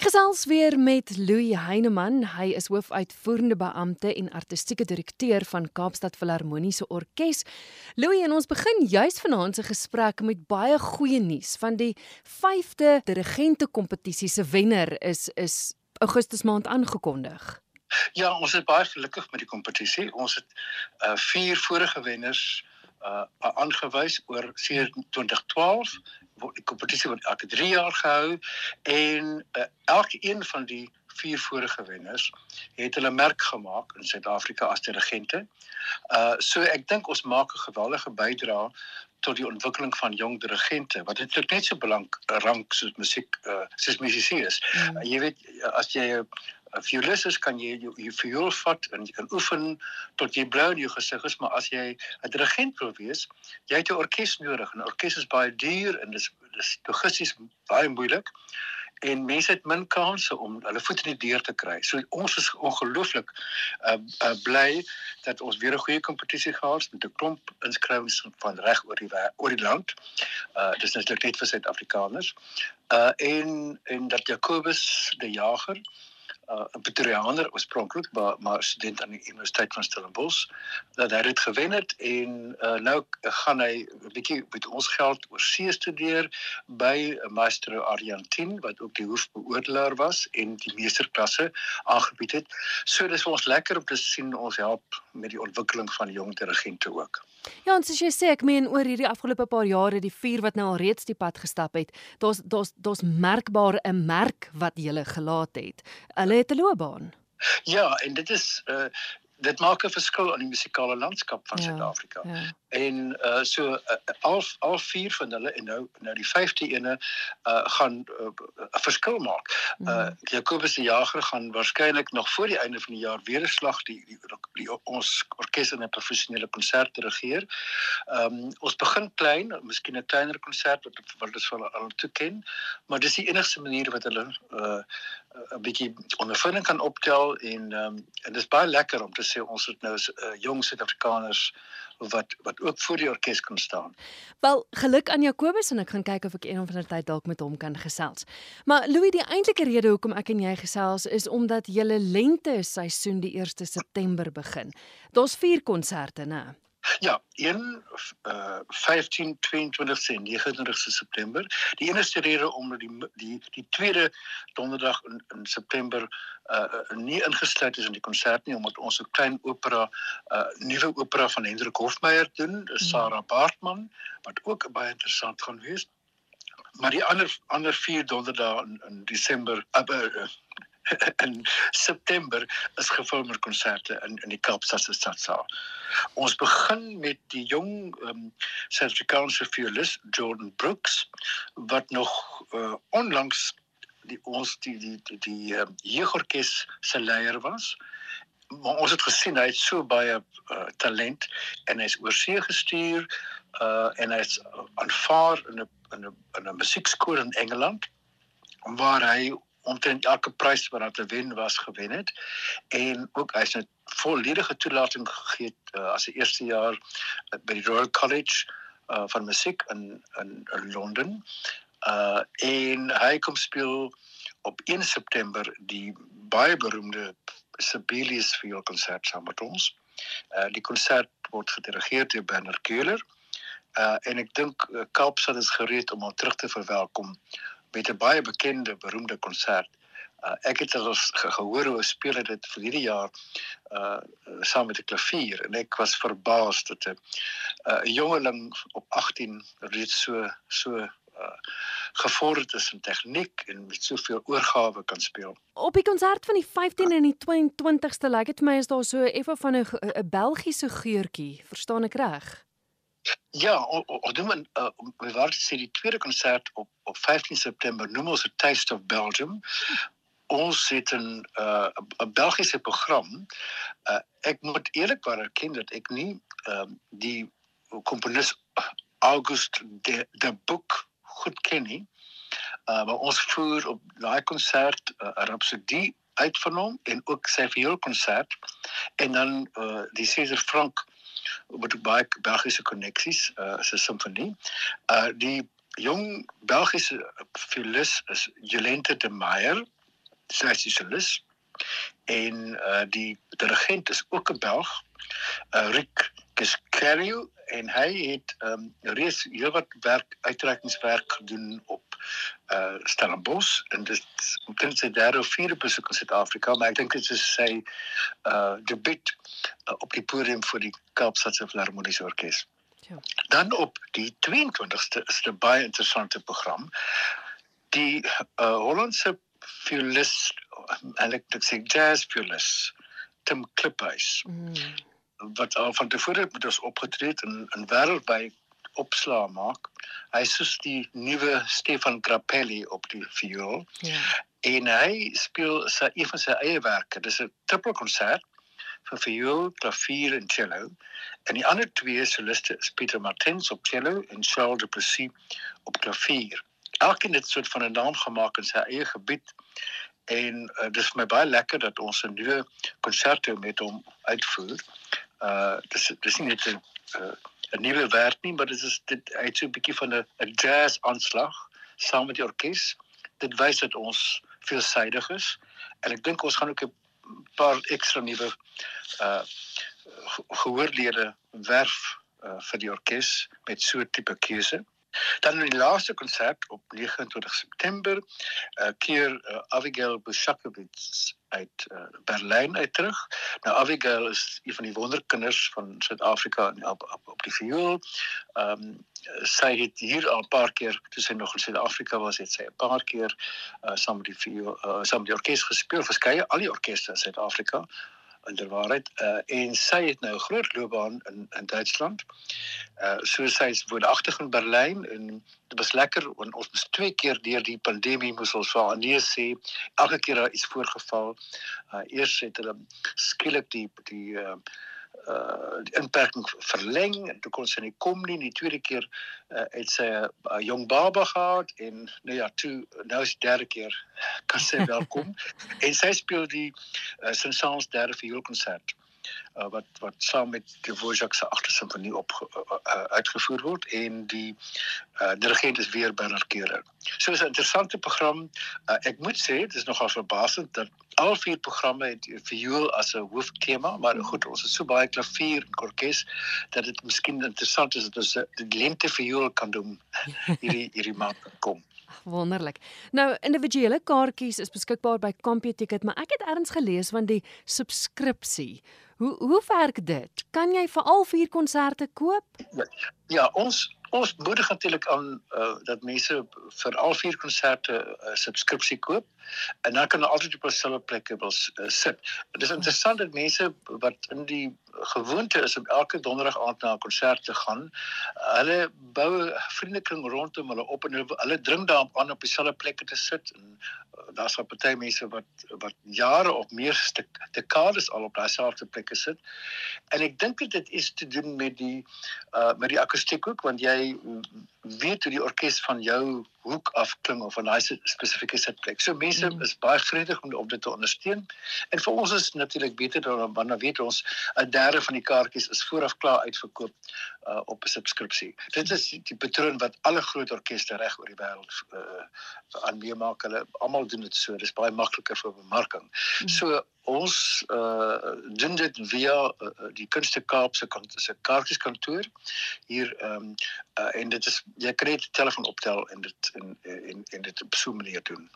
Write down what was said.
Ek gesels weer met Louis Heineman. Hy is hoofuitvoerende beampte en artistieke direkteur van Kaapstad Filharmoniese Orkees. Louis, en ons begin juis vanaand se gesprek met baie goeie nuus van die 5de dirigente kompetisie se wenner is is Augustus maand aangekondig. Ja, ons is baie gelukkig met die kompetisie. Ons het uh vier vorige wenners uh aangewys oor 2012 word die kompetisie word elke 3 jaar gehou en uh, elkeen van die vier vorige wenners het hulle merk gemaak in Suid-Afrika as dirigente. Uh so ek dink ons maak 'n geweldige bydrae tot die ontwikkeling van jong dirigente wat eintlik net so belangrik soos musiek uh soos musisië is. Mm. Uh, jy weet as jy 'n violis kan jy jou, viool vat en jy kan oefen tot jy blou in jou gesig is, maar as jy 'n dirigent wil wees, jy het 'n orkes nodig en 'n orkes is baie duur en dis dis logisties baie moeilik en mense het min kansse om hulle voet in die deur te kry. So ons is ongelooflik uh, uh bly dat ons weer 'n goeie kompetisie gehad het met 'n klomp inskrywings van reg oor die oor die land. Uh dis natuurlik net vir Suid-Afrikaners. Uh en en dat Jacobus die jager uh, 'n Pretoriaaner oorspronklik maar maar student aan die Universiteit van Stellenbosch dat hy dit gewen het en uh, nou gaan hy 'n bietjie met ons geld oor see studeer by Maestro Argentin wat ook die hoofbeoordelaar was en die meesterklasse aangebied het. So dis vir ons lekker om te sien ons help met die ontwikkeling van jong dirigente ook. Ja, en soos jy sê, ek meen oor hierdie afgelope paar jare, die vier wat nou al reeds die pad gestap het, daar's daar's daar's merkbaar 'n merk wat jy gelaat het. Hulle het 'n loopbaan. Ja, en dit is uh dit maak 'n verskil aan die musikale landskap van ja, Suid-Afrika. Ja, ja. En uh so uh, al al vier van hulle en nou nou die vyfde ene uh gaan 'n uh, verskil maak. Uh. Jacobus die Jager gaan waarskynlik nog voor die einde van die jaar weer 'n slag die, die, die, ons orkes en 'n professionele konsert regeer. Ehm um, ons begin klein, miskien 'n kleiner konsert wat wat ons van al toe ken, maar dis die enigste manier wat hulle uh 'n bietjie ondervinding kan optel en ehm um, en dis baie lekker om te sê ons het nou uh, jong Suid-Afrikaners wat wat ook voor die orkes kan staan. Wel, geluk aan Jacobus en ek gaan kyk of ek een of ander tyd dalk met hom kan gesels. Maar Louis, die eintlike rede hoekom ek en jy gesels is omdat julle lente seisoen die 1 September begin. Daar's vier konserte, né? Ja, een uh 15 22 en 29 September. Die enigste rede om die die die tweede donderdag in, in September uh nie ingesluit is in die konsert nie omdat ons 'n klein opera uh nuwe opera van Hendrik Hofmeyer doen, hmm. Sarah Baartman wat ook baie interessant gaan wees. Maar die ander ander vier donderdae in, in Desember uh, uh, in September is gefilmer konserte in in die Kaapstadse stadsaal. Ons begin met die jong um, Suid-Afrikaanse violist Jordan Brooks wat nog uh, onlangs die ons die die die, die uh, jeugorkes se leier was. Maar ons het gesien hy het so baie uh, talent en hy's oorsee gestuur uh, en hy's aanvaar in 'n in 'n in 'n musiekskool in Engeland waar hy omtrent elke prys wat daar te wen was gewen het en ook hy's 'n volledige toelating gegee uh, as 'n eerste jaar uh, by die Royal College uh, van musiek in in, in Londen. Uh en hy kom speel op 1 September die baie beroemde Sibelius vioolkonsert saam met ons. Uh die konsert word gedirigeer deur Bernard Keuler. Uh en ek dink uh, Kaapstad is gereed om hom terug te verwelkom met 'n baie bekende beroemde konsert. Uh, ek het al gehoor hoe speel dit vir hierdie jaar uh saam met die klavier en ek was verbaas dat 'n uh, jongeling op 18 reeds so so uh gevorderd is in tegniek en met soveel oorgawe kan speel. Op die konsert van die 15 en die 22ste lyk dit vir my is daar so effe van 'n 'n Belgiese geurtjie, verstaan ek reg? Ja, ons doen men uh, we wou sê die tweede konsert op op 15 September noem ons 'n Taste of Belgium. Ons het 'n 'n uh, Belgiese program. Uh, ek moet eerlikwaar erken dat ek nie uh, die komponis August de de boek goed ken nie. Uh, maar ons voer op daai konsert 'n uh, Rhapsodie uit van hom en ook sy vioolkonsert en dan uh, die Cesar Frank met baie Belgiese koneksies uh is 'n simfonie. Uh die jong Belgiese violist is Jolente de Meyer sy is solis en uh die dirigent is ook 'n Belg, uh Rick Kiscario en hy het um, reeds heelwat werk uitreikingswerk gedoen op uh Stellenbosch en dit omtrent sy derde of vierde besoek aan Suid-Afrika, maar ek dink dit is sy uh debuut uh, op die podium vir die Kaapstadse Filharmoniese Orkees. Ja. Dan op die 22ste is 'n baie interessante program. Die uh Hollandse violist en ek sy jazz violist Tim Kliphuis. Mm. Wat al van tevore met ons opgetree het in in wêreldwyd opslaa maak. Hy soos die nuwe Stefan Grappelli op die viool. Ja. En hy speel sy een van sy eie werke. Dis 'n triple konsert vir viool, klavier en cello. En die ander twee soliste is Pieter Martens op cello en Charles Duplessis op klavier. Elkeen het soort van 'n naam gemaak in sy eie gebied en uh, dis vir my baie lekker dat ons 'n nuwe konserte met hom uitvoer. Uh dis dis nie net 'n uh, 'n nuwe werk nie, maar dit is dit uit so 'n bietjie van 'n 'n jazz aanslag saam met die orkes. Dit wys dat ons veelsidig is en ek dink ons gaan ook 'n paar ekstra nuwe uh gehoorlede werf uh, vir die orkes met so 'n tipe keuse. Dan in die laaste konsert op 29 September uh, keer uh, Abigail Bushakovits uit uh, Berlyn uit terug. Nou Abigail is een van die wonderkinders van Suid-Afrika op, op op die viool. Ehm um, sy het hier al 'n paar keer toe sy nog in Suid-Afrika was, het sy 'n paar keer uh, saam met die viool uh, saam met die orkes gespeel, verskeie al die orkeste in Suid-Afrika in der waarheid uh, en sy het nou 'n groot loopbaan in in Duitsland. Uh so sy is woonagtig in Berlyn en dit was lekker want ons moes twee keer deur die pandemie moes ons vir nee sê elke keer daar iets voorgeval. Uh eers het hulle skielik die die uh uh die inperking verleng en toe kon sy nie kom nie. Die tweede keer uh, het sy 'n jong baba gehad en nou ja, toe nou is die derde keer kan sy welkom. en sy speel die uh, Saint-Saëns derde vioolkonsert uh, wat wat saam met die Dvorak se agste simfonie op uh, uitgevoer word en die uh, dirigent is weer Bernard Keurer. So is 'n interessante program. Uh, ek moet sê dit is nogal verbasend dat al vier programme het viool as 'n hooftema, maar goed, ons het so baie klavier en orkes dat dit miskien interessant is dat ons die lente viool kan doen hierdie hierdie maand kom. Wonderlik. Nou individuele kaartjies is beskikbaar by CompuTicket, maar ek het ergens gelees van die subskripsie. Hoe hoe werk dit? Kan jy vir al vier konserte koop? Ja, ons ons moedig natuurlik aan uh, dat mense vir al vier konserte 'n uh, subskripsie koop en dan kan hulle altyd op dieselfde plekke wil uh, sit. Dit is interessant dat mense wat in die gewoonte is om elke donderdag aand na 'n konsert te gaan, hulle bou 'n vriendekring rondom hulle op en hulle, hulle dring daarop aan op dieselfde plekke te sit en uh, daar's al party mense wat wat jare of meer dekades al op dieselfde plekke sit. En ek dink dit is te doen met die uh met die akoestiek ook want jy weet hoe die orkes van jou hoek af klink of van daai spesifieke sitplek. So mense mm. is baie gretig om, om dit te ondersteun. En vir ons is natuurlik beter dan wanneer weet ons 'n derde van die kaartjies is vooraf klaar uitverkoop uh, op 'n subskripsie. Dit is die patroon wat alle groot orkeste reg oor die wêreld uh, aan meemaak. Hulle almal doen dit so. Dis baie makliker vir bemarking. Mm. So ons uh doen dit via uh, die Kunste Kaap se se kaartjieskantoor hier ehm um, uh, en dit is jy kan net telefoon optel en dit en en en dit op so 'n manier doen.